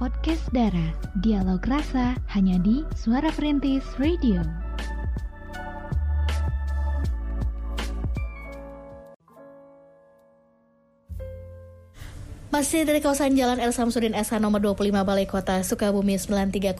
podcast Dara. Dialog rasa hanya di Suara Perintis Radio. Masih dari kawasan Jalan El Samsudin SH nomor 25 Balai Kota Sukabumi 93,1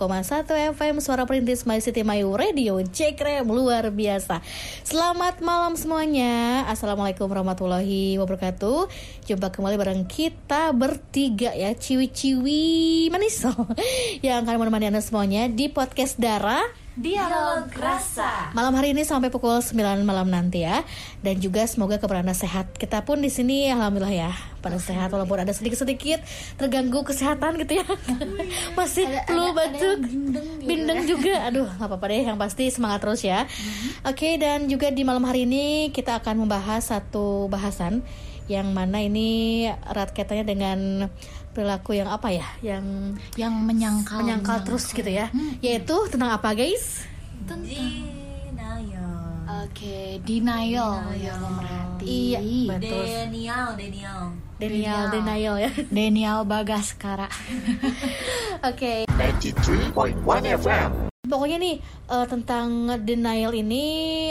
FM Suara Perintis My City My Radio Cekrem luar biasa. Selamat malam semuanya. Assalamualaikum warahmatullahi wabarakatuh. Jumpa kembali bareng kita bertiga ya Ciwi-ciwi manis. Yang akan menemani anda semuanya di podcast Dara Dialog Rasa. Malam hari ini sampai pukul 9 malam nanti ya. Dan juga semoga keberadaan sehat. Kita pun di sini alhamdulillah ya pada sehat walaupun ada sedikit-sedikit terganggu kesehatan gitu ya. Masih flu batuk, bindeng, juga. Aduh, nggak apa-apa deh. Yang pasti semangat terus ya. Oke, dan juga di malam hari ini kita akan membahas satu bahasan yang mana ini erat kaitannya dengan perilaku yang apa ya yang yang menyangkal menyangkal terus gitu ya yaitu tentang apa guys Denial. Oke, Denial ya pemerhati. Iya, betul. Denial, Denial. Denial, denial ya. Denial Bagaskara. Oke. 93.1 FM. Pokoknya nih eh, tentang denial ini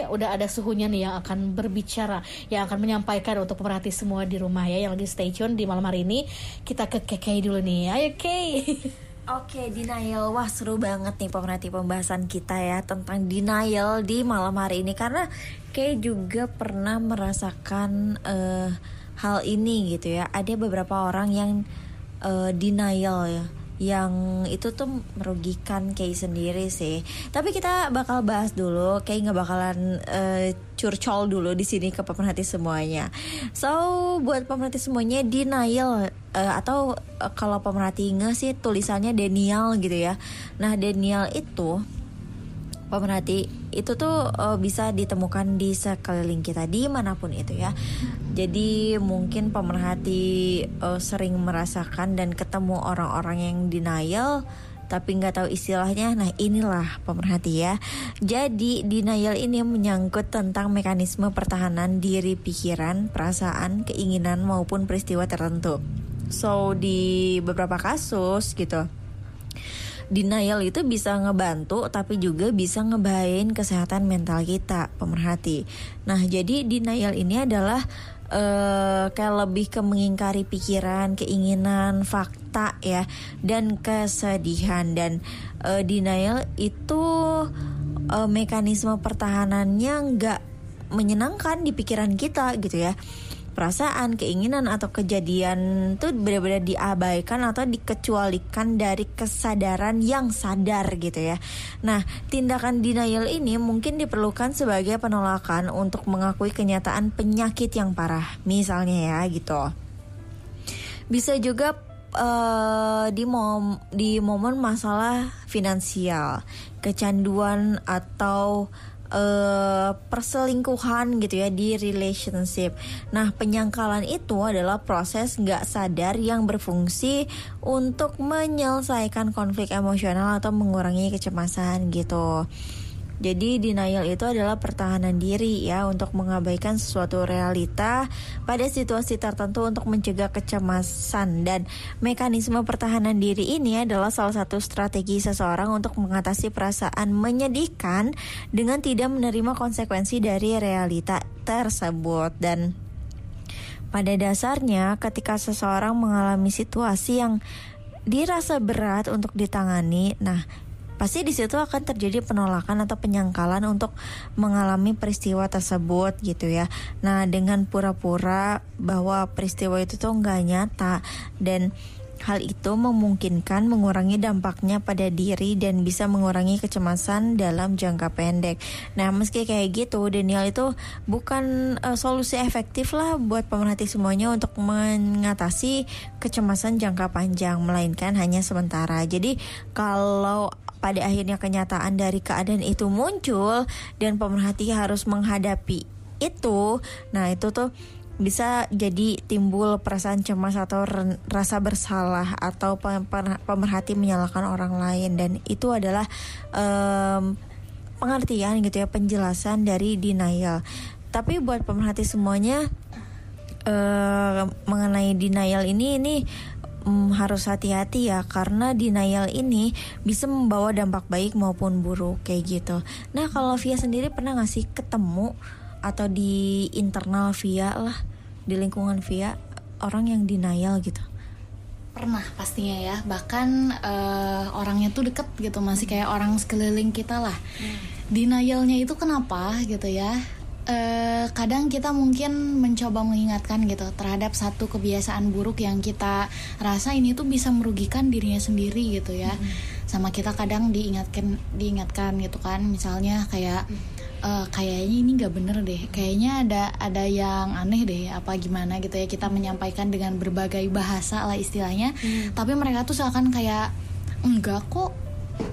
udah ada suhunya nih yang akan berbicara, yang akan menyampaikan untuk pemerhati semua di rumah ya yang lagi stay tune di malam hari ini. Kita ke Keke dulu nih. Ayo Kay. Oke, denial. Wah, seru banget nih pemerhati pembahasan kita ya tentang denial di malam hari ini karena kayak juga pernah merasakan eh, hal ini gitu ya. Ada beberapa orang yang eh, denial ya yang itu tuh merugikan Kay sendiri sih. Tapi kita bakal bahas dulu, Kay nggak bakalan eh, curcol dulu di sini ke pemerhati semuanya. So buat pemerhati semuanya denial eh, atau eh, kalau pemerhati nge sih tulisannya denial gitu ya. Nah denial itu pemerhati itu tuh eh, bisa ditemukan di sekeliling kita di mana pun itu ya. Jadi mungkin pemerhati eh, sering merasakan dan ketemu orang-orang yang denial tapi nggak tahu istilahnya. Nah inilah pemerhati ya. Jadi denial ini menyangkut tentang mekanisme pertahanan diri pikiran, perasaan, keinginan maupun peristiwa tertentu. So di beberapa kasus gitu denial itu bisa ngebantu tapi juga bisa ngebahayain kesehatan mental kita pemerhati. Nah jadi denial ini adalah eh kayak lebih ke mengingkari pikiran, keinginan, fakta ya dan kesedihan dan eh, denial itu eh, mekanisme pertahanannya nggak menyenangkan di pikiran kita gitu ya perasaan, keinginan atau kejadian itu benar-benar diabaikan atau dikecualikan dari kesadaran yang sadar gitu ya. Nah, tindakan denial ini mungkin diperlukan sebagai penolakan untuk mengakui kenyataan penyakit yang parah, misalnya ya gitu. Bisa juga eh, di mom di momen masalah finansial, kecanduan atau eh, perselingkuhan gitu ya di relationship. Nah penyangkalan itu adalah proses nggak sadar yang berfungsi untuk menyelesaikan konflik emosional atau mengurangi kecemasan gitu. Jadi denial itu adalah pertahanan diri ya untuk mengabaikan sesuatu realita pada situasi tertentu untuk mencegah kecemasan. Dan mekanisme pertahanan diri ini adalah salah satu strategi seseorang untuk mengatasi perasaan menyedihkan dengan tidak menerima konsekuensi dari realita tersebut. Dan pada dasarnya ketika seseorang mengalami situasi yang dirasa berat untuk ditangani, nah pasti di situ akan terjadi penolakan atau penyangkalan untuk mengalami peristiwa tersebut gitu ya. Nah dengan pura-pura bahwa peristiwa itu tuh nggak nyata dan Hal itu memungkinkan mengurangi dampaknya pada diri dan bisa mengurangi kecemasan dalam jangka pendek. Nah, meski kayak gitu, denial itu bukan uh, solusi efektif lah buat pemerhati semuanya untuk mengatasi kecemasan jangka panjang, melainkan hanya sementara. Jadi, kalau pada akhirnya kenyataan dari keadaan itu muncul dan pemerhati harus menghadapi itu, nah itu tuh bisa jadi timbul perasaan cemas atau rasa bersalah atau pemerhati menyalahkan orang lain dan itu adalah em, pengertian gitu ya penjelasan dari denial. Tapi buat pemerhati semuanya eh, mengenai denial ini ini mm, harus hati-hati ya karena denial ini bisa membawa dampak baik maupun buruk kayak gitu. Nah kalau Via sendiri pernah nggak sih ketemu atau di internal Via lah di lingkungan Via orang yang denial gitu? pernah pastinya ya bahkan eh, orangnya tuh deket gitu masih kayak orang sekeliling kita lah denialnya itu kenapa gitu ya Eh, kadang kita mungkin mencoba mengingatkan gitu terhadap satu kebiasaan buruk yang kita rasa ini tuh bisa merugikan dirinya sendiri gitu ya. Sama kita kadang diingatkan diingatkan gitu kan. Misalnya kayak eh, kayaknya ini nggak bener deh. Kayaknya ada ada yang aneh deh apa gimana gitu ya. Kita menyampaikan dengan berbagai bahasa lah istilahnya. Tapi mereka tuh seakan kayak enggak kok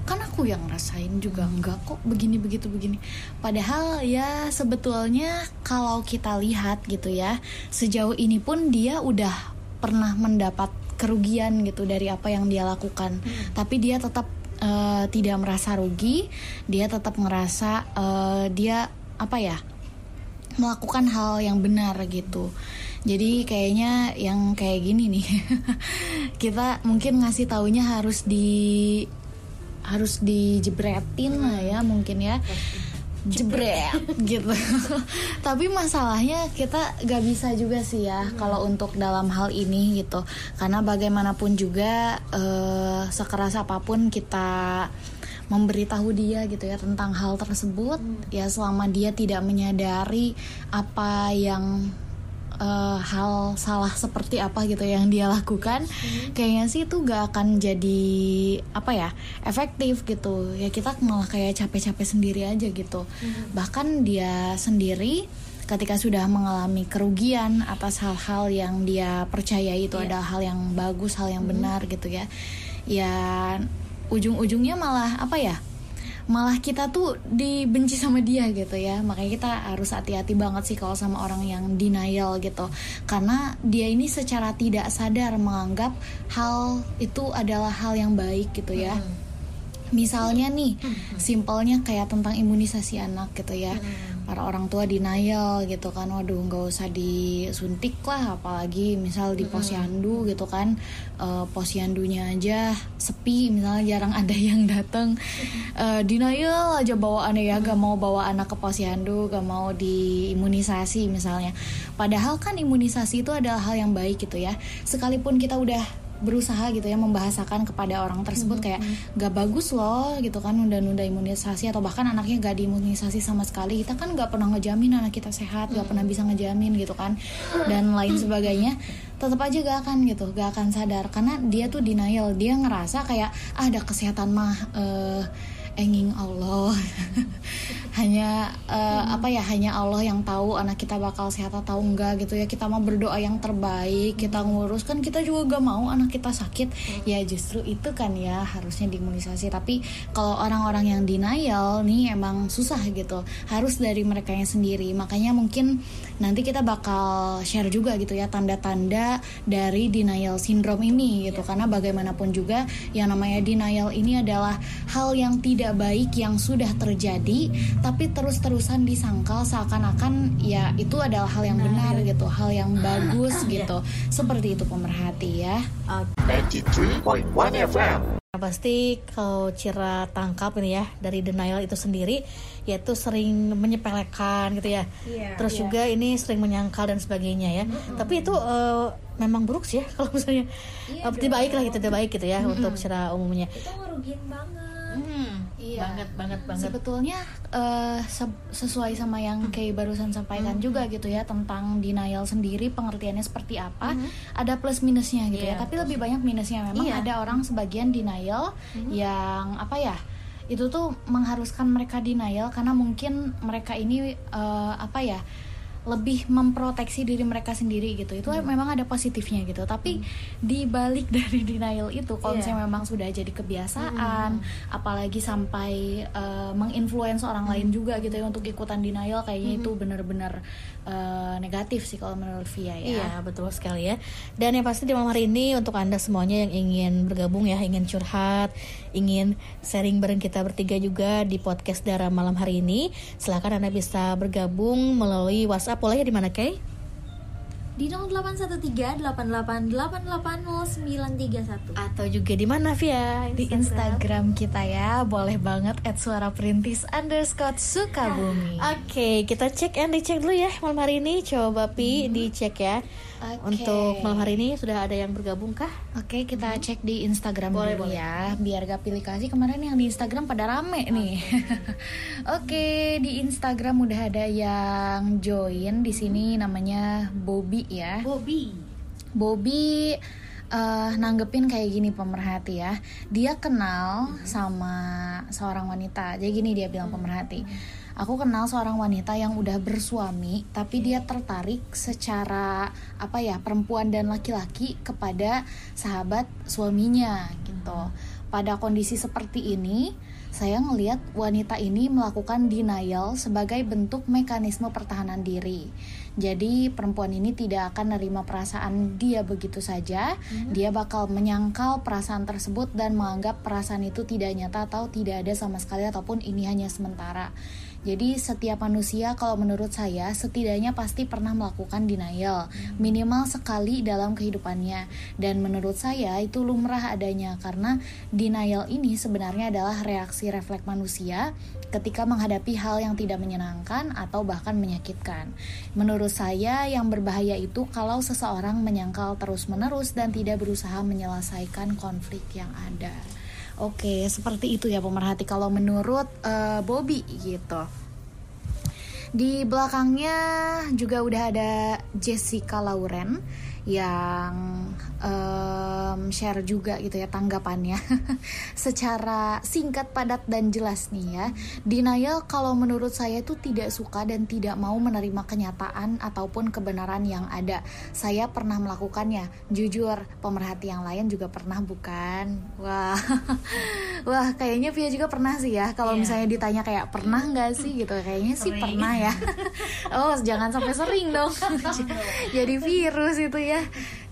kan aku yang rasain juga enggak kok begini begitu begini padahal ya sebetulnya kalau kita lihat gitu ya sejauh ini pun dia udah pernah mendapat kerugian gitu dari apa yang dia lakukan tapi dia tetap eh, tidak merasa rugi dia tetap ngerasa eh, dia apa ya melakukan hal yang benar gitu. Jadi kayaknya yang kayak gini nih. kita mungkin ngasih taunya harus di harus dijebretin lah ya mungkin ya. Jebret gitu. Tapi masalahnya kita gak bisa juga sih ya kalau untuk dalam hal ini gitu. Karena bagaimanapun juga eh, sekeras apa pun kita memberitahu dia gitu ya tentang hal tersebut ya selama dia tidak menyadari apa yang eh, hal salah seperti apa gitu yang dia lakukan kayaknya sih itu gak akan jadi apa ya efektif gitu. Ya kita malah kayak capek-capek sendiri aja gitu. Bahkan dia sendiri ketika sudah mengalami kerugian atas hal-hal yang dia percaya itu adalah hal yang bagus hal yang benar gitu ya. Ya ujung-ujungnya malah apa ya malah kita tuh dibenci sama dia gitu ya. Makanya kita harus hati-hati banget sih kalau sama orang yang denial gitu. Karena dia ini secara tidak sadar menganggap hal itu adalah hal yang baik gitu ya. Misalnya nih simpelnya kayak tentang imunisasi anak gitu ya para orang tua denial gitu kan. Waduh nggak usah disuntik lah apalagi misal di posyandu gitu kan. Eh, posyandunya aja sepi misalnya jarang ada yang datang Eh, denial aja bawaannya ya gak mau bawa anak ke posyandu gak mau diimunisasi misalnya. Padahal kan imunisasi itu adalah hal yang baik gitu ya. Sekalipun kita udah berusaha gitu ya membahasakan kepada orang tersebut kayak gak bagus loh gitu kan nunda-nunda imunisasi atau bahkan anaknya gak diimunisasi sama sekali. Kita kan gak pernah ngejamin anak kita sehat gak pernah bisa ngejamin gitu kan dan lain sebagainya. Tetap aja gak akan gitu gak akan sadar karena dia tuh denial. Dia ngerasa kayak ah, ada kesehatan mah eh, enging Allah hanya eh, apa ya hanya Allah yang tahu anak kita bakal sehat atau enggak gitu ya. Kita mau berdoa yang terbaik kita ngurus. Kan kita juga gak mau anak kita sakit. Ya justru itu kan ya harusnya diimunisasi. Tapi kalau orang-orang yang denial nih emang susah gitu. Harus dari mereka yang sendiri. Makanya mungkin nanti kita bakal share juga gitu ya tanda-tanda dari denial syndrome ini gitu. Karena bagaimanapun juga yang namanya denial ini adalah hal yang tidak baik yang sudah terjadi tapi terus-terusan disangkal seakan-akan ya itu adalah hal yang benar gitu hal yang bagus gitu seperti itu pemerhati ya 93.1 FM. Nah, pasti kalau Cira tangkap ini ya dari denial itu sendiri yaitu sering menyepelekan gitu ya. Terus juga ini sering menyangkal dan sebagainya ya. Tapi itu eh, memang buruk sih ya kalau misalnya eh, tidak baik lah gitu, tidak baik gitu ya untuk secara umumnya. Itu ngerugiin banget. Iya. Banget banget banget. Sebetulnya eh, se- sesuai sama yang Kay barusan sampaikan juga gitu ya tentang denial sendiri pengertiannya seperti apa. Ada plus minusnya gitu ya. Iya, Tapi lebih banyak minusnya memang Iya. ada orang sebagian denial yang apa ya? Itu tuh mengharuskan mereka denial karena mungkin mereka ini eh, apa ya? Lebih memproteksi diri mereka sendiri gitu. Itu memang ada positifnya gitu. Tapi di balik dari denial itu kalau Iya. misalnya memang sudah jadi kebiasaan apalagi sampai eh, menginfluence orang lain juga gitu ya untuk ikutan denial kayaknya itu benar-benar eh, negatif sih kalau menurut Via ya. Iya betul sekali ya. Dan yang pasti di malam hari ini Untuk anda semuanya yang ingin bergabung ya Ingin curhat Ingin sharing bareng kita bertiga juga Di podcast Dara malam hari ini Silahkan anda bisa bergabung Melalui whatsapp Boleh ya di mana Kay? di 081388880931 Atau juga di mana Via? Di Instagram kita ya, boleh banget at suara perintis underscore Sukabumi. Oke, kita cek and dicek dulu ya malam hari ini. Coba Pi dicek ya. Oke. Untuk malam hari ini sudah ada yang bergabung kah? Oke, kita cek di Instagram Boleh, dulu boleh. ya, biar gak pilih kasih kemarin yang di Instagram pada rame nih. Oke, di Instagram udah ada yang join di sini namanya Bobby ya. Bobby. Bobby eh, nanggepin kayak gini pemerhati ya. Dia kenal sama seorang wanita. Jadi gini dia bilang pemerhati. Aku kenal seorang wanita yang udah bersuami, tapi dia tertarik secara apa ya perempuan dan laki-laki kepada sahabat suaminya gitu. Pada kondisi seperti ini, saya ngelihat wanita ini melakukan denial sebagai bentuk mekanisme pertahanan diri. Jadi perempuan ini tidak akan nerima perasaan dia begitu saja. Dia bakal menyangkal perasaan tersebut dan menganggap perasaan itu tidak nyata atau tidak ada sama sekali ataupun ini hanya sementara. Jadi setiap manusia kalau menurut saya setidaknya pasti pernah melakukan denial minimal sekali dalam kehidupannya dan menurut saya itu lumrah adanya karena denial ini sebenarnya adalah reaksi refleks manusia ketika menghadapi hal yang tidak menyenangkan atau bahkan menyakitkan. Menurut saya yang berbahaya itu kalau seseorang menyangkal terus-menerus dan tidak berusaha menyelesaikan konflik yang ada. Oke, seperti itu ya pemerhati kalau menurut eh, Bobby gitu. Di belakangnya juga udah ada Jessica Lauren yang em, share juga gitu ya tanggapannya secara singkat, padat dan jelas nih ya. Denial kalau menurut saya itu tidak suka dan tidak mau menerima kenyataan ataupun kebenaran yang ada. Saya pernah melakukannya. Jujur, pemerhati yang lain juga pernah bukan? Wah, wah kayaknya Via juga pernah sih ya. Kalau Iya. misalnya ditanya kayak pernah nggak sih gitu, kayaknya sih pernah ya. oh jangan sampai sering dong. Jadi virus itu ya.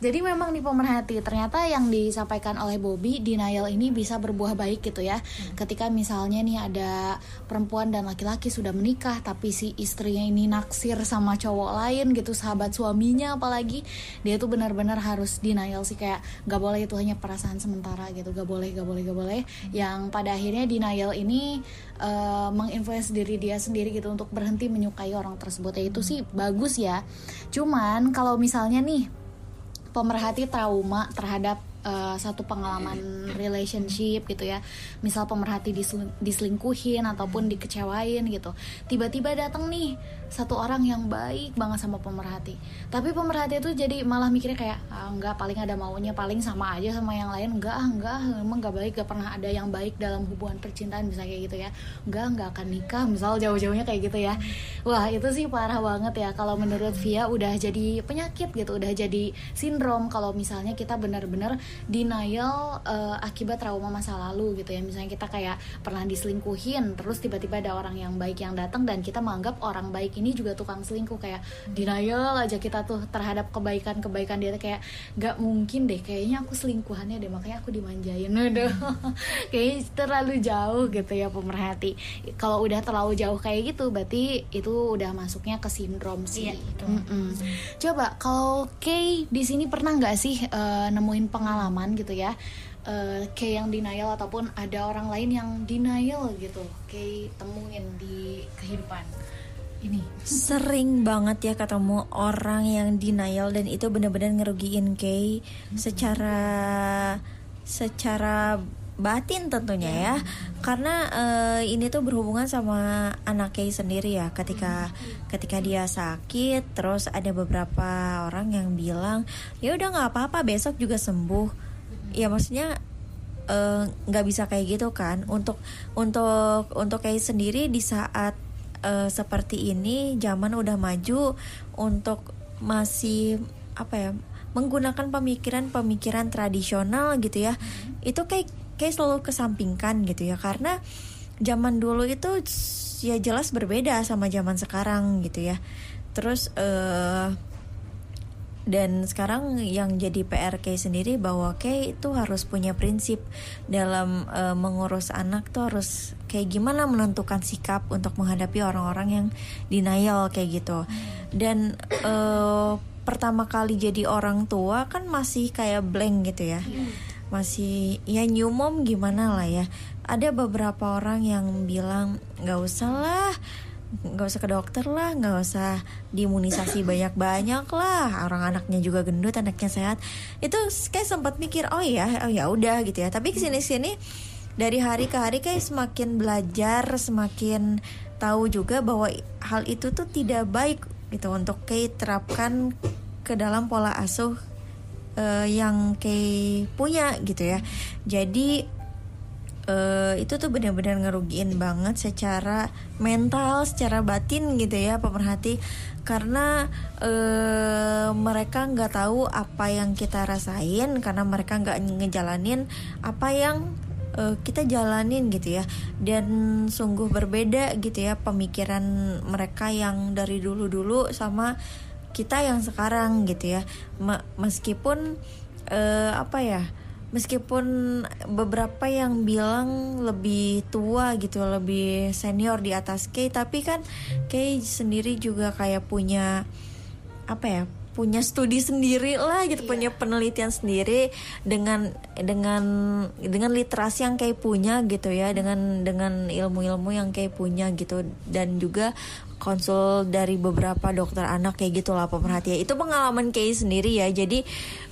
Jadi memang nih pemerhati, ternyata yang disampaikan oleh Bobby denial ini bisa berbuah baik gitu ya. Ketika misalnya nih ada perempuan dan laki-laki sudah menikah tapi si istrinya ini naksir sama cowok lain gitu, sahabat suaminya apalagi, dia tuh benar-benar harus denial sih kayak gak boleh itu hanya perasaan sementara gitu, gak boleh, gak boleh, gak boleh. Yang pada akhirnya denial ini eh, menginfluence diri dia sendiri gitu untuk berhenti menyukai orang tersebut. Ya itu sih bagus ya. Cuman kalau misalnya nih pemerhati trauma terhadap uh, satu pengalaman relationship gitu ya. Misal pemerhati disel- diselingkuhin ataupun dikecewain gitu. Tiba-tiba datang nih satu orang yang baik banget sama pemerhati. Tapi pemerhati itu jadi malah mikirnya kayak ah, enggak paling ada maunya paling sama aja sama yang lain. Enggak ah enggak ah, emang enggak baik gak pernah ada yang baik dalam hubungan percintaan bisa kayak gitu ya. Enggak enggak akan nikah misal jauh-jauhnya kayak gitu ya. Wah itu sih parah banget ya kalau menurut Via udah jadi penyakit gitu udah jadi sindrom kalau misalnya kita benar-benar denial eh, akibat trauma masa lalu gitu ya. Misalnya kita kayak pernah diselingkuhin terus tiba-tiba ada orang yang baik yang datang dan kita menganggap orang baik ini juga tukang selingkuh kayak denial aja kita tuh terhadap kebaikan-kebaikan dia kayak gak mungkin deh kayaknya aku selingkuhannya deh makanya aku dimanjain aduh kayaknya terlalu jauh gitu ya pemerhati kalau udah terlalu jauh kayak gitu berarti itu udah masuknya ke sindrom sih Iya, betul. Mm-mm. Coba kalau Kay di sini pernah nggak sih eh, nemuin pengalaman gitu ya? eh, Kay yang denial ataupun ada orang lain yang denial gitu. Kay temuin di kehidupan ini. Sering banget ya ketemu orang yang denial dan itu benar-benar ngerugiin Kay secara secara batin tentunya ya. Karena eh, ini tuh berhubungan sama anak Kay sendiri ya. Ketika ketika dia sakit terus ada beberapa orang yang bilang, "Ya udah nggak apa-apa, besok juga sembuh." Ya maksudnya eh, nggak bisa kayak gitu kan untuk untuk untuk kayak sendiri di saat eh, seperti ini zaman udah maju untuk masih apa ya menggunakan pemikiran-pemikiran tradisional gitu ya. Itu kayak kayak selalu kesampingkan gitu ya. Karena zaman dulu itu ya jelas berbeda sama zaman sekarang gitu ya. Terus eh dan sekarang yang jadi PR Kay sendiri bahwa Kay itu harus punya prinsip dalam eh, mengurus anak tuh harus kayak gimana menentukan sikap untuk menghadapi orang-orang yang denial kayak gitu. Dan eh, pertama kali jadi orang tua kan masih kayak blank gitu ya. Masih ya new mom gimana lah ya. Ada beberapa orang yang bilang nggak usah lah nggak usah ke dokter lah nggak usah diimunisasi banyak-banyak lah. Orang anaknya juga gendut anaknya sehat. Itu kayak sempat mikir oh ya oh ya udah gitu ya. Tapi ke sini sini dari hari ke hari kayak semakin belajar semakin tahu juga bahwa hal itu tuh tidak baik gitu untuk kayak terapkan ke dalam pola asuh eh, yang kayak punya gitu ya. Jadi eh, itu tuh benar-benar ngerugiin banget secara mental, secara batin gitu ya pemerhati. Karena eh, mereka nggak tahu apa yang kita rasain karena mereka nggak ngejalanin apa yang eh, kita jalanin gitu ya. Dan sungguh berbeda gitu ya pemikiran mereka yang dari dulu-dulu sama kita yang sekarang gitu ya. Me- meskipun eh, apa ya meskipun beberapa yang bilang lebih tua gitu lebih senior di atas Kay tapi kan Kay sendiri juga kayak punya apa ya punya studi sendiri lah gitu punya penelitian sendiri dengan dengan dengan literasi yang kayak punya gitu ya dengan dengan ilmu-ilmu yang kayak punya gitu. Dan juga konsul dari beberapa dokter anak kayak gitulah pemerhatian itu pengalaman kayak sendiri ya. Jadi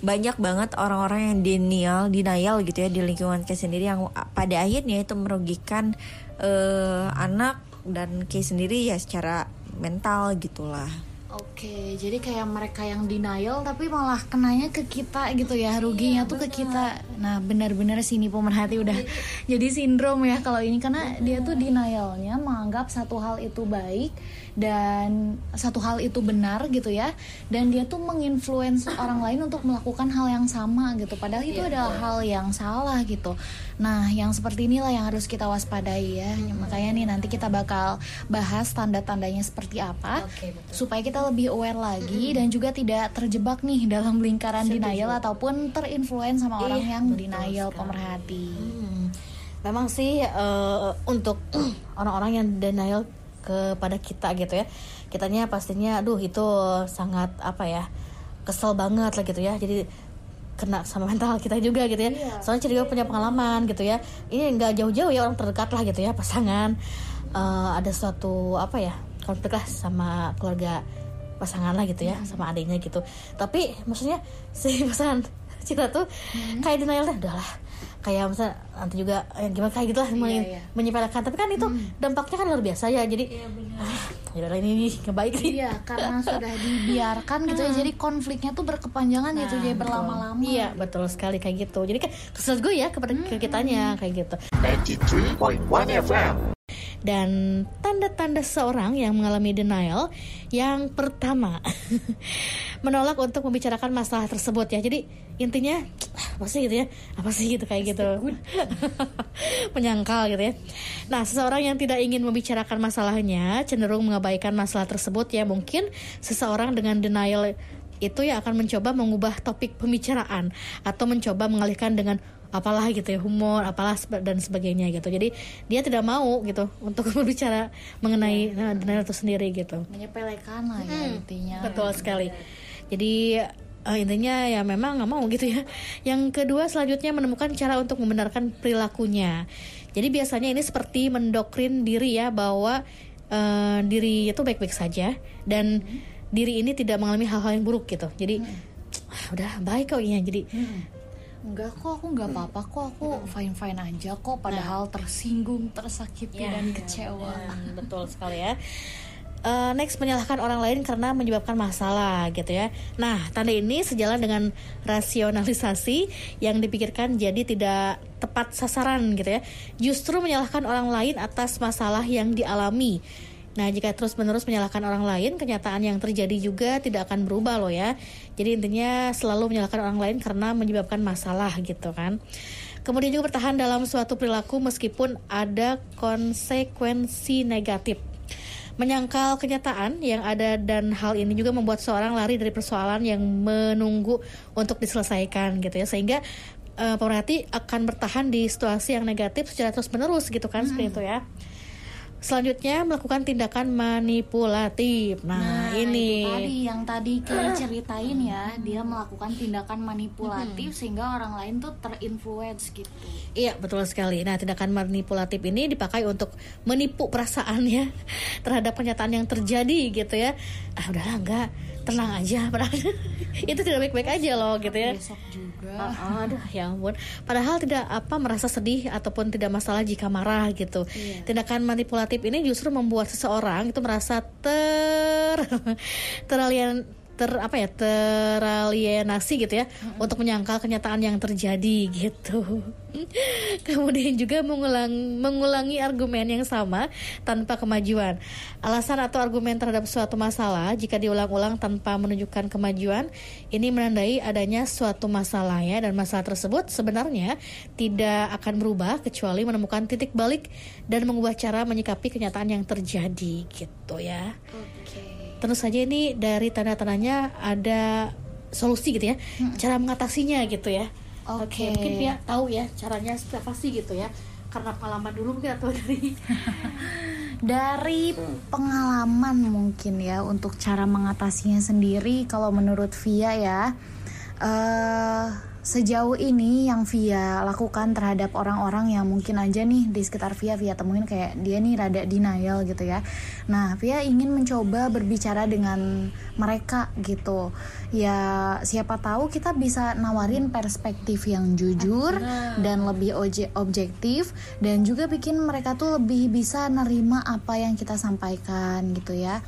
banyak banget orang-orang yang denial denial gitu ya di lingkungan kayak sendiri yang pada akhirnya itu merugikan eh, anak dan kayak sendiri ya secara mental gitulah. Oke, jadi kayak mereka yang denial tapi malah kenanya ke kita gitu ya, ruginya tuh ke kita. Nah, benar-benar sini pemerhati udah jadi sindrom ya kalau ini karena dia tuh denialnya menganggap satu hal itu baik dan satu hal itu benar gitu ya, dan dia tuh menginfluence orang lain untuk melakukan hal yang sama gitu. Padahal itu adalah hal yang salah gitu. Nah, yang seperti inilah yang harus kita waspadai ya. Makanya nih nanti kita bakal bahas tanda-tandanya seperti apa supaya kita lebih aware lagi dan juga tidak terjebak nih dalam lingkaran denial ataupun terinfluence sama orang yang denial pemerhati. Hmm, memang sih eh, untuk orang-orang yang denial kepada kita gitu ya kitanya pastinya aduh itu sangat apa ya kesel banget lah gitu ya. Jadi kena sama mental kita juga gitu ya. Soalnya Ciri punya pengalaman gitu ya. Ini nggak jauh-jauh ya orang terdekat lah gitu ya pasangan. Eh, ada suatu apa ya konflik lah sama keluarga pasangan lah gitu ya sama adiknya gitu. Tapi maksudnya si pasangan Citra tuh kayak denial deh udahlah. Kayak misalnya nanti juga eh, gimana kayak gitu lah men- iya. menyepelekan. Tapi kan itu dampaknya kan luar biasa ya jadi ah, ya ini nih nggak baik nih. Iya, karena sudah dibiarkan gitu ya, jadi konfliknya tuh berkepanjangan gitu, jadi berlama-lama. Iya betul sekali kayak gitu. Jadi kan kesel gue ya kepada ke kitanya kayak gitu. 93.1 FM. Dan tanda-tanda seorang yang mengalami denial yang pertama menolak untuk membicarakan masalah tersebut ya. Jadi intinya apa sih gitu ya? Apa sih gitu kayak gitu. Menyangkal gitu ya. Nah, seseorang yang tidak ingin membicarakan masalahnya cenderung mengabaikan masalah tersebut ya. Mungkin seseorang dengan denial itu ya akan mencoba mengubah topik pembicaraan atau mencoba mengalihkan dengan apalah gitu ya humor apalah dan sebagainya gitu. Jadi dia tidak mau gitu untuk berbicara mengenai nah, denial itu sendiri gitu. Menyepelekan lah ya intinya. betul sekali. Jadi eh, intinya ya memang nggak mau gitu ya. Yang kedua selanjutnya menemukan cara untuk membenarkan perilakunya. Jadi biasanya ini seperti mendokrin diri ya bahwa eh, diri itu baik-baik saja dan diri ini tidak mengalami hal-hal yang buruk gitu. Jadi "Ah, udah baik kok ya. Jadi Enggak kok, aku nggak apa-apa kok, aku fine-fine aja kok. Padahal tersinggung, tersakiti dan kecewa. Hmm, betul sekali ya. Eh, next menyalahkan orang lain karena menyebabkan masalah gitu ya. Nah tanda ini sejalan dengan rasionalisasi yang dipikirkan jadi tidak tepat sasaran gitu ya. Justru menyalahkan orang lain atas masalah yang dialami. Nah jika terus menerus menyalahkan orang lain, kenyataan yang terjadi juga tidak akan berubah loh ya. Jadi intinya selalu menyalahkan orang lain karena menyebabkan masalah gitu kan. Kemudian juga bertahan dalam suatu perilaku meskipun ada konsekuensi negatif. Menyangkal kenyataan yang ada dan hal ini juga membuat seorang lari dari persoalan yang menunggu untuk diselesaikan gitu ya. Sehingga eh, pemerhati akan bertahan di situasi yang negatif secara terus menerus gitu kan seperti itu ya. Selanjutnya melakukan tindakan manipulatif. Nah, ini itu tadi yang tadi kita ceritain ya dia melakukan tindakan manipulatif sehingga orang lain tuh terinfluence gitu Iya betul sekali. Nah tindakan manipulatif ini dipakai untuk menipu perasaan ya terhadap kenyataan yang terjadi gitu ya. Ah udahlah enggak tenang aja padahal itu tidak baik-baik aja loh gitu ya. besok juga Ah, Aduh ya ampun. Padahal tidak apa merasa sedih ataupun tidak masalah jika marah gitu. Tindakan manipulatif ini justru membuat seseorang itu merasa ter teralien ter apa ya teralienasi gitu ya untuk menyangkal kenyataan yang terjadi gitu. Kemudian juga mengulang mengulangi argumen yang sama tanpa kemajuan. Alasan atau argumen terhadap suatu masalah jika diulang-ulang tanpa menunjukkan kemajuan ini menandai adanya suatu masalah ya dan masalah tersebut sebenarnya tidak akan berubah kecuali menemukan titik balik dan mengubah cara menyikapi kenyataan yang terjadi gitu ya. oke Tentu saja ini dari tanda-tandanya ada solusi gitu ya, cara mengatasinya gitu ya. Oke. mungkin ya tahu ya caranya seperti apa sih gitu ya. Karena pengalaman dulu mungkin atau dari dari pengalaman mungkin ya untuk cara mengatasinya sendiri kalau menurut Via ya eh sejauh ini yang Via lakukan terhadap orang-orang yang mungkin aja nih di sekitar Via Via temuin kayak dia nih rada denial gitu ya. Nah, Via ingin mencoba berbicara dengan mereka gitu. Ya, siapa tahu kita bisa nawarin perspektif yang jujur dan lebih objektif dan juga bikin mereka tuh lebih bisa nerima apa yang kita sampaikan gitu ya.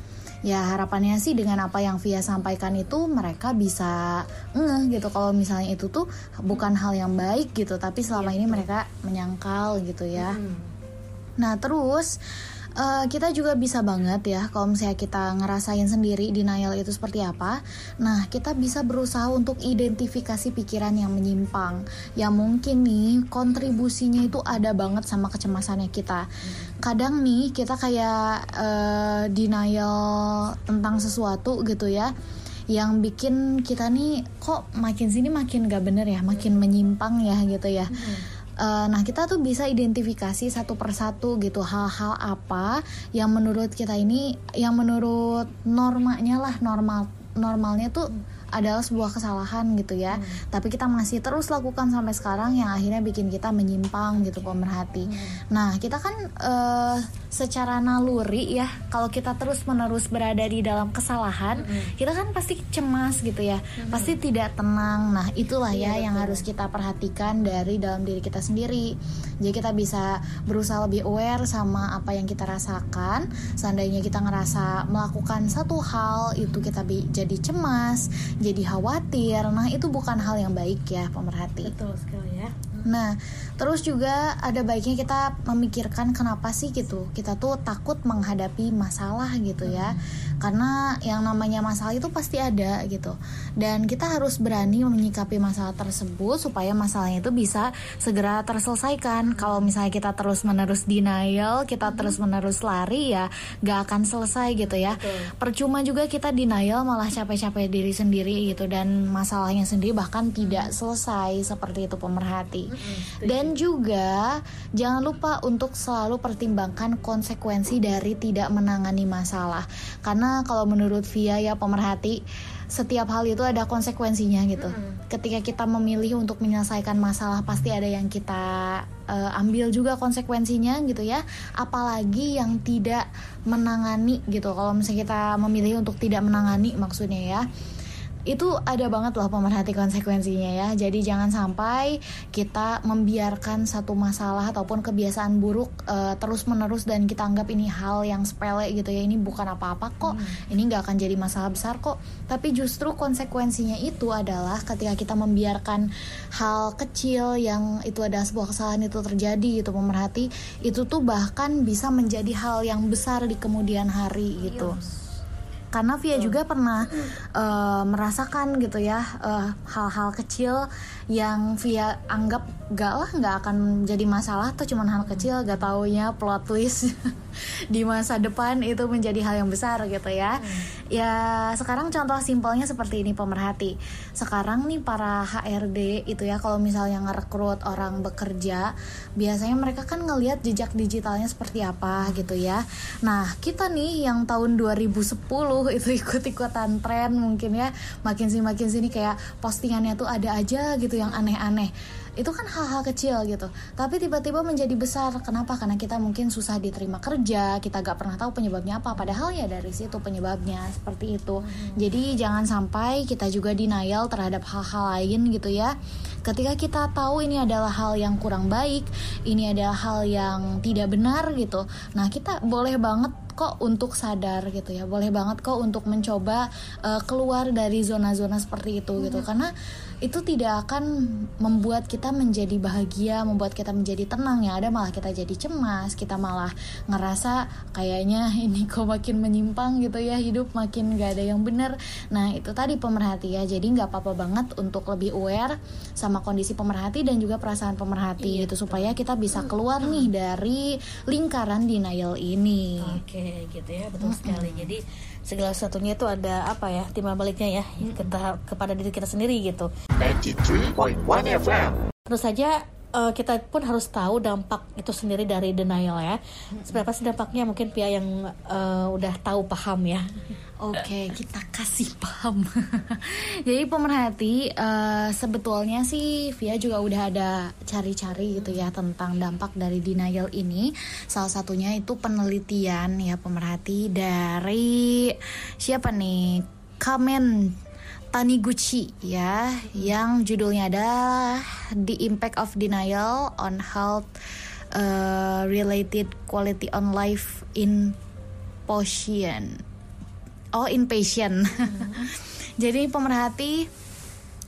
Ya harapannya sih dengan apa yang Via sampaikan itu mereka bisa ngeh gitu. Kalau misalnya itu tuh bukan hal yang baik gitu tapi selama ini mereka menyangkal gitu ya. Nah terus eh, kita juga bisa banget ya kalau misalnya kita ngerasain sendiri denial itu seperti apa. Nah kita bisa berusaha untuk identifikasi pikiran yang menyimpang. Yang mungkin nih kontribusinya itu ada banget sama kecemasannya kita. Kadang nih kita kayak eh, denial tentang sesuatu gitu ya yang bikin kita nih kok makin sini makin gak bener ya makin menyimpang ya gitu ya Eh, nah kita tuh bisa identifikasi satu persatu gitu hal-hal apa yang menurut kita ini yang menurut normanya lah normal normalnya tuh adalah sebuah kesalahan gitu ya. Tapi kita masih terus lakukan sampai sekarang yang akhirnya bikin kita menyimpang gitu pemerhati. Nah kita kan eh, secara naluri ya kalau kita terus menerus berada di dalam kesalahan kita kan pasti cemas gitu ya. Pasti tidak tenang. Nah itulah ya yang harus kita perhatikan dari dalam diri kita sendiri. Jadi kita bisa berusaha lebih aware sama apa yang kita rasakan. Seandainya kita ngerasa melakukan satu hal itu kita jadi cemas jadi khawatir nah itu bukan hal yang baik ya pemerhati betul sekali ya. Nah, terus juga ada baiknya kita memikirkan kenapa sih gitu. Kita tuh takut menghadapi masalah gitu ya. Karena yang namanya masalah itu pasti ada gitu. Dan kita harus berani menyikapi masalah tersebut supaya masalahnya itu bisa segera terselesaikan. Kalau misalnya kita terus-menerus denial, kita terus-menerus lari ya gak akan selesai gitu ya. Percuma juga kita denial malah capek-capek diri sendiri gitu dan masalahnya sendiri bahkan tidak selesai seperti itu pemerhati. Dan juga jangan lupa untuk selalu pertimbangkan konsekuensi dari tidak menangani masalah. Karena kalau menurut Via ya pemerhati setiap hal itu ada konsekuensinya gitu. Ketika kita memilih untuk menyelesaikan masalah pasti ada yang kita eh, ambil juga konsekuensinya gitu ya. Apalagi yang tidak menangani gitu. Kalau misalnya kita memilih untuk tidak menangani maksudnya ya itu ada banget loh pemerhati konsekuensinya ya. Jadi jangan sampai kita membiarkan satu masalah ataupun kebiasaan buruk eh, terus menerus dan kita anggap ini hal yang sepele gitu ya. Ini bukan apa-apa kok. Ini nggak akan jadi masalah besar kok. Tapi justru konsekuensinya itu adalah ketika kita membiarkan hal kecil yang itu ada sebuah kesalahan itu terjadi gitu pemerhati itu tuh bahkan bisa menjadi hal yang besar di kemudian hari gitu. Karena Via juga pernah uh, merasakan gitu ya uh, hal-hal kecil yang Via anggap gak lah nggak akan jadi masalah tuh cuman hal kecil gak taunya plot twist di masa depan itu menjadi hal yang besar gitu ya. Hmm. ya sekarang contoh simpelnya seperti ini pemerhati. Sekarang nih para HRD itu ya kalau misalnya ngerekrut orang bekerja biasanya mereka kan ngelihat jejak digitalnya seperti apa gitu ya. Nah kita nih yang tahun 2010 itu ikut-ikutan tren mungkin ya. Makin sini makin sini kayak postingannya tuh ada aja gitu yang aneh-aneh. Itu kan hal-hal kecil gitu. Tapi tiba-tiba menjadi besar. Kenapa? Karena kita mungkin susah diterima kerja kita gak pernah tahu penyebabnya apa. Padahal ya dari situ penyebabnya seperti itu. Hmm. jadi jangan sampai kita juga denial terhadap hal-hal lain gitu ya. Ketika kita tahu ini adalah hal yang kurang baik ini adalah hal yang tidak benar gitu. Nah kita boleh banget kok untuk sadar gitu ya boleh banget kok untuk mencoba uh, keluar dari zona-zona seperti itu gitu hmm. karena itu tidak akan membuat kita menjadi bahagia, membuat kita menjadi tenang ya. Ada malah kita jadi cemas, kita malah ngerasa kayaknya ini kok makin menyimpang gitu ya hidup makin gak ada yang benar. Nah itu tadi pemerhati ya. Jadi nggak apa-apa banget untuk lebih aware sama kondisi pemerhati dan juga perasaan pemerhati iya, gitu supaya kita bisa keluar nih dari lingkaran denial ini. Oke gitu ya betul mm -hmm. sekali. Jadi segala sesuatunya itu ada apa ya timbal baliknya ya hmm. kita kepada diri kita sendiri gitu. 93.1 FM. Terus saja uh, kita pun harus tahu dampak itu sendiri dari denial ya. Seberapa sih dampaknya mungkin pihak yang uh, udah tahu paham ya. Oke, kita kasih paham. Jadi pemerhati uh, sebetulnya sih Via juga udah ada cari-cari gitu ya tentang dampak dari denial ini. Salah satunya itu penelitian ya pemerhati dari siapa nih? Kamen Taniguchi ya, yang judulnya adalah The Impact of Denial on Health uh, Related Quality on Life in Potion oh inpatient hmm. jadi pemerhati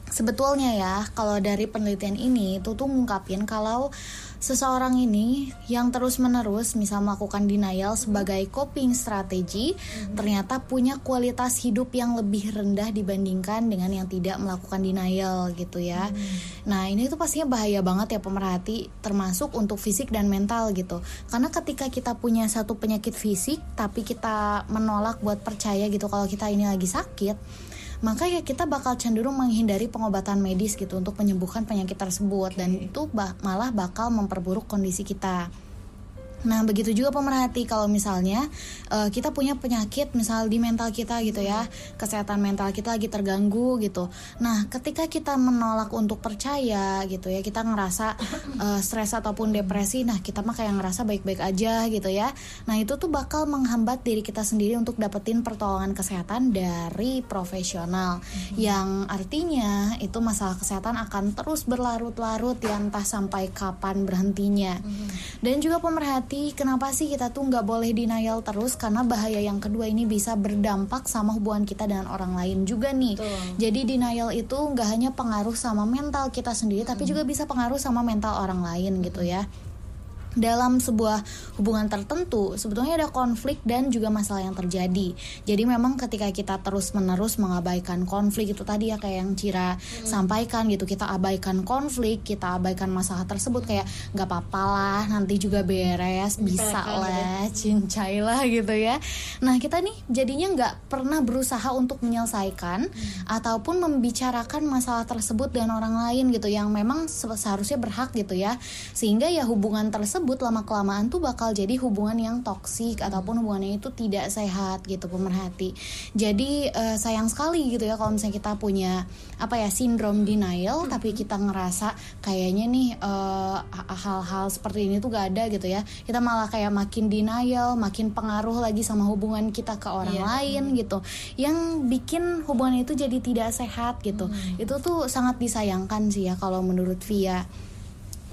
sebetulnya ya kalau dari penelitian ini itu tuh ngungkapin kalau seseorang ini yang terus-menerus misal melakukan denial sebagai coping strategi mm-hmm. ternyata punya kualitas hidup yang lebih rendah dibandingkan dengan yang tidak melakukan denial gitu ya. Mm-hmm. Nah, ini tuh pastinya bahaya banget ya pemerhati termasuk untuk fisik dan mental gitu. Karena ketika kita punya satu penyakit fisik tapi kita menolak buat percaya gitu kalau kita ini lagi sakit maka ya kita bakal cenderung menghindari pengobatan medis gitu untuk menyembuhkan penyakit tersebut okay. dan itu bah malah bakal memperburuk kondisi kita. Nah, begitu juga pemerhati kalau misalnya uh, kita punya penyakit misal di mental kita gitu ya, kesehatan mental kita lagi terganggu gitu. Nah, ketika kita menolak untuk percaya gitu ya, kita ngerasa uh, stres ataupun depresi, nah kita mah kayak ngerasa baik-baik aja gitu ya. Nah, itu tuh bakal menghambat diri kita sendiri untuk dapetin pertolongan kesehatan dari profesional. Hmm. Yang artinya itu masalah kesehatan akan terus berlarut-larut ya entah sampai kapan berhentinya. Hmm. Dan juga pemerhati berarti kenapa sih kita tuh nggak boleh denial terus karena bahaya yang kedua ini bisa berdampak sama hubungan kita dengan orang lain juga nih. Betul. Jadi denial itu nggak hanya pengaruh sama mental kita sendiri, hmm. tapi juga bisa pengaruh sama mental orang lain gitu ya dalam sebuah hubungan tertentu sebetulnya ada konflik dan juga masalah yang terjadi. Jadi memang ketika kita terus-menerus mengabaikan konflik itu tadi ya kayak yang Cira hmm. sampaikan gitu, kita abaikan konflik, kita abaikan masalah tersebut kayak nggak apa-apa lah, nanti juga beres, bisa lah, cincai lah gitu ya. Nah kita nih jadinya nggak pernah berusaha untuk menyelesaikan hmm. ataupun membicarakan masalah tersebut dengan orang lain gitu yang memang seharusnya berhak gitu ya, sehingga ya hubungan tersebut tersebut lama kelamaan tuh bakal jadi hubungan yang toksik ataupun hubungannya itu tidak sehat gitu pemerhati jadi uh, sayang sekali gitu ya kalau misalnya kita punya apa ya sindrom denial hmm. tapi kita ngerasa kayaknya nih uh, hal-hal seperti ini tuh gak ada gitu ya kita malah kayak makin denial makin pengaruh lagi sama hubungan kita ke orang yeah. lain hmm. gitu yang bikin hubungan itu jadi tidak sehat gitu hmm. itu tuh sangat disayangkan sih ya kalau menurut Via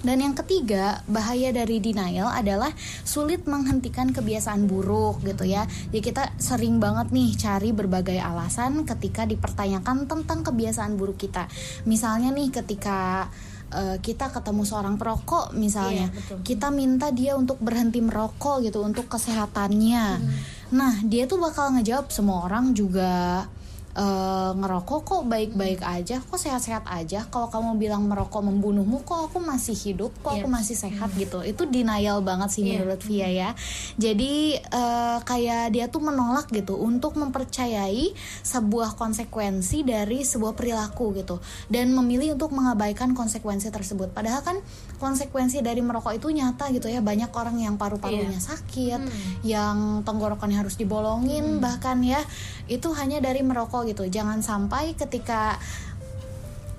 dan yang ketiga, bahaya dari denial adalah sulit menghentikan kebiasaan buruk gitu ya. Jadi kita sering banget nih cari berbagai alasan ketika dipertanyakan tentang kebiasaan buruk kita. Misalnya nih ketika uh, kita ketemu seorang perokok misalnya, iya, betul. kita minta dia untuk berhenti merokok gitu untuk kesehatannya. Hmm Nah, dia tuh bakal ngejawab semua orang juga eh, ngerokok kok baik-baik aja, kok sehat-sehat aja. Kalau kamu bilang merokok membunuhmu, kok aku masih hidup, kok aku masih sehat gitu. Itu denial banget sih menurut Via ya. Jadi eh, kayak dia tuh menolak gitu untuk mempercayai sebuah konsekuensi dari sebuah perilaku gitu dan memilih untuk mengabaikan konsekuensi tersebut. Padahal kan konsekuensi dari merokok itu nyata gitu ya. Banyak orang yang paru-parunya sakit, yang tenggorokannya harus dibolongin bahkan ya itu hanya dari merokok gitu. Jangan sampai ketika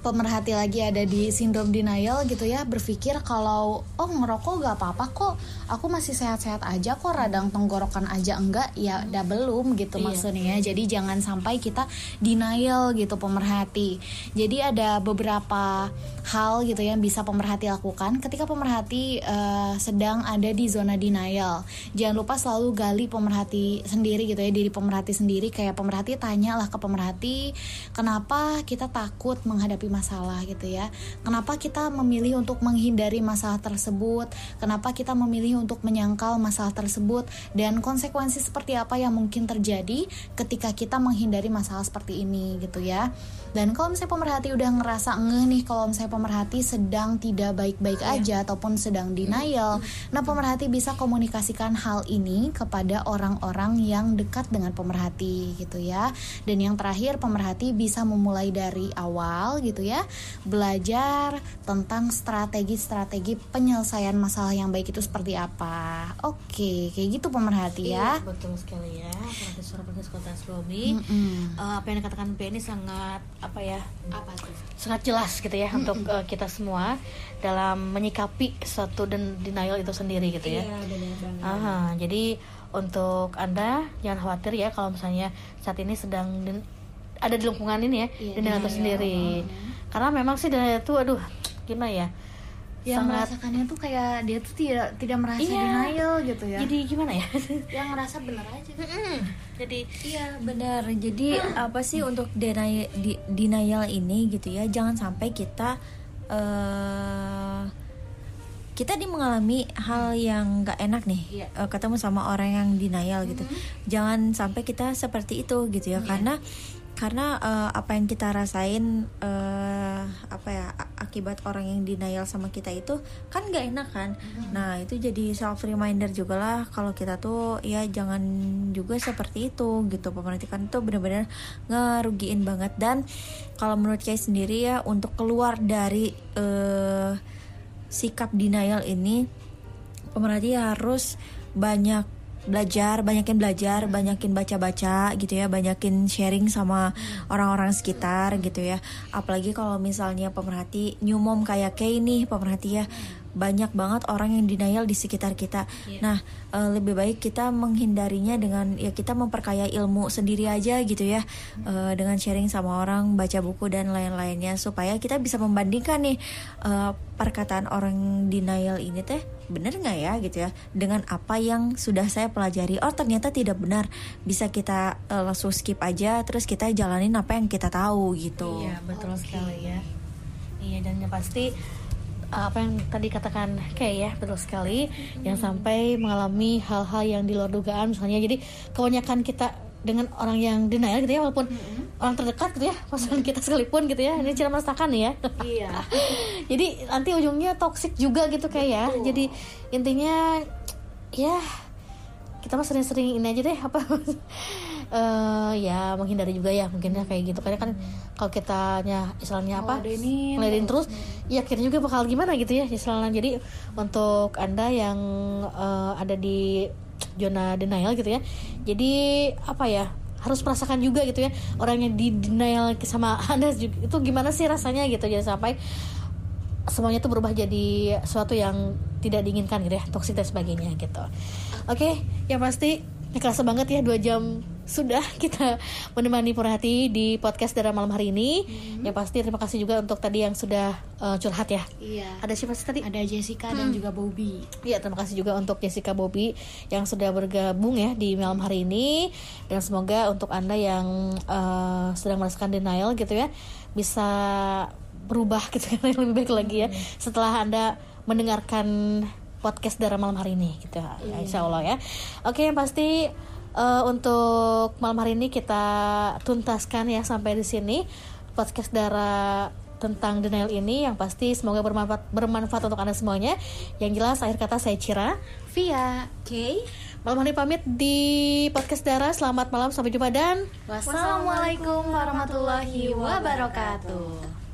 pemerhati lagi ada di sindrom denial gitu ya berpikir kalau oh ngerokok gak apa-apa kok aku masih sehat-sehat aja kok radang tenggorokan aja enggak ya udah belum gitu maksudnya. Ya jadi jangan sampai kita denial gitu pemerhati. Jadi ada beberapa hal gitu yang bisa pemerhati lakukan ketika pemerhati eh, sedang ada di zona denial. Jangan lupa selalu gali pemerhati sendiri gitu ya diri pemerhati sendiri. Kayak pemerhati tanyalah ke pemerhati kenapa kita takut menghadapi masalah gitu ya? Kenapa kita memilih untuk menghindari masalah tersebut? Kenapa kita memilih untuk menyangkal masalah tersebut dan konsekuensi seperti apa yang mungkin terjadi ketika kita menghindari masalah seperti ini gitu ya. Dan kalau misalnya pemerhati udah ngerasa ngeh nih kalau misalnya pemerhati sedang tidak baik-baik aja ataupun sedang denial nah pemerhati bisa komunikasikan hal ini kepada orang-orang yang dekat dengan pemerhati gitu ya. Dan yang terakhir pemerhati bisa memulai dari awal gitu ya belajar tentang strategi-strategi penyelesaian masalah yang baik itu seperti apa oke kayak gitu pemerhati ya. Iya, betul sekali ya. Pemerhati suara Pemerhati kota Sukabumi Mm-mm. Eh, apa yang dikatakan P ini sangat apa ya apa tuh sangat jelas gitu ya untuk eh, kita semua dalam menyikapi suatu dan denial itu sendiri gitu ya. Aha, jadi untuk anda jangan khawatir ya kalau misalnya saat ini sedang den- ada di lingkungan ini ya denial itu sendiri. Karena memang sih denial itu aduh gimana ya? Yang sangat merasakannya tuh kayak dia tuh tidak tidak merasa Iya. denial gitu ya jadi gimana ya? yang ngerasa bener aja jadi Iya benar. Jadi apa sih untuk denial, di- denial ini gitu ya? Jangan sampai kita eh kita di mengalami hal yang nggak enak nih, eh, ketemu sama orang yang denial gitu. Jangan sampai kita seperti itu gitu ya, karena karena eh, apa yang kita rasain eh, apa ya akibat orang yang denial sama kita itu kan nggak enak kan. Nah itu jadi self reminder juga lah kalau kita tuh ya jangan juga seperti itu gitu. Pemerhati kan itu benar-benar ngerugiin banget dan kalau menurut saya sendiri ya untuk keluar dari eh, sikap denial ini pemerhati harus banyak belajar, banyakin belajar, banyakin baca-baca gitu ya, banyakin sharing sama orang-orang sekitar gitu ya. Apalagi kalau misalnya pemerhati new mom kayak Kay nih, pemerhati ya banyak banget orang yang denial di sekitar kita. Nah, eh, lebih baik kita menghindarinya dengan ya kita memperkaya ilmu sendiri aja gitu ya, Eh, dengan sharing sama orang, baca buku dan lain-lainnya supaya kita bisa membandingkan nih eh, perkataan orang denial ini teh bener nggak ya gitu ya dengan apa yang sudah saya pelajari. Oh ternyata tidak benar, bisa kita eh, langsung skip aja, terus kita jalanin apa yang kita tahu gitu. Iya betul sekali ya. Iya dan yang pasti uh, apa yang tadi katakan kayak ya betul sekali. Yang sampai mengalami hal-hal yang di luar dugaan misalnya. Jadi kebanyakan kita dengan orang yang denial gitu ya walaupun orang terdekat gitu ya pasangan kita sekalipun gitu ya. Ini cara merasakan ya. Iya. Jadi nanti ujungnya toxic juga gitu kayak ya. Jadi intinya ya kita mah sering-sering ini aja deh apa eh ya menghindari juga ya mungkinnya kayak gitu. Karena kan kalau kitanya istilahnya apa Ngeladenin ngeladenin terus ya kita juga bakal gimana gitu ya istilahnya. Jadi untuk anda yang eh, ada di zona denial gitu ya jadi apa ya harus merasakan juga gitu ya orang yang di denial sama anda juga, itu gimana sih rasanya gitu. Jadi sampai semuanya tuh berubah jadi sesuatu yang tidak diinginkan gitu ya toksik dan sebagainya gitu. Oke yang pasti ini kerasa banget ya dua jam sudah kita menemani Purhati di podcast Dara malam hari ini. Yang pasti terima kasih juga untuk tadi yang sudah eh, curhat ya. Iya. Ada siapa sih tadi? Ada Jessica dan juga Bobby. Iya, terima kasih juga untuk Jessica Bobby yang sudah bergabung ya di malam hari ini. Dan semoga untuk anda yang eh, sedang merasakan denial gitu ya bisa berubah gitu kan yang lebih baik lagi ya setelah anda mendengarkan podcast Dara malam hari ini gitu. Ya insya Allah ya. Oke yang pasti Eh, untuk malam hari ini kita tuntaskan ya sampai di sini podcast Dara tentang denial ini yang pasti semoga bermanfaat bermanfaat untuk anda semuanya. Yang jelas akhir kata saya Cira. Via Oke. Malam hari pamit di podcast Dara. Selamat malam sampai jumpa dan Wassalamualaikum warahmatullahi wabarakatuh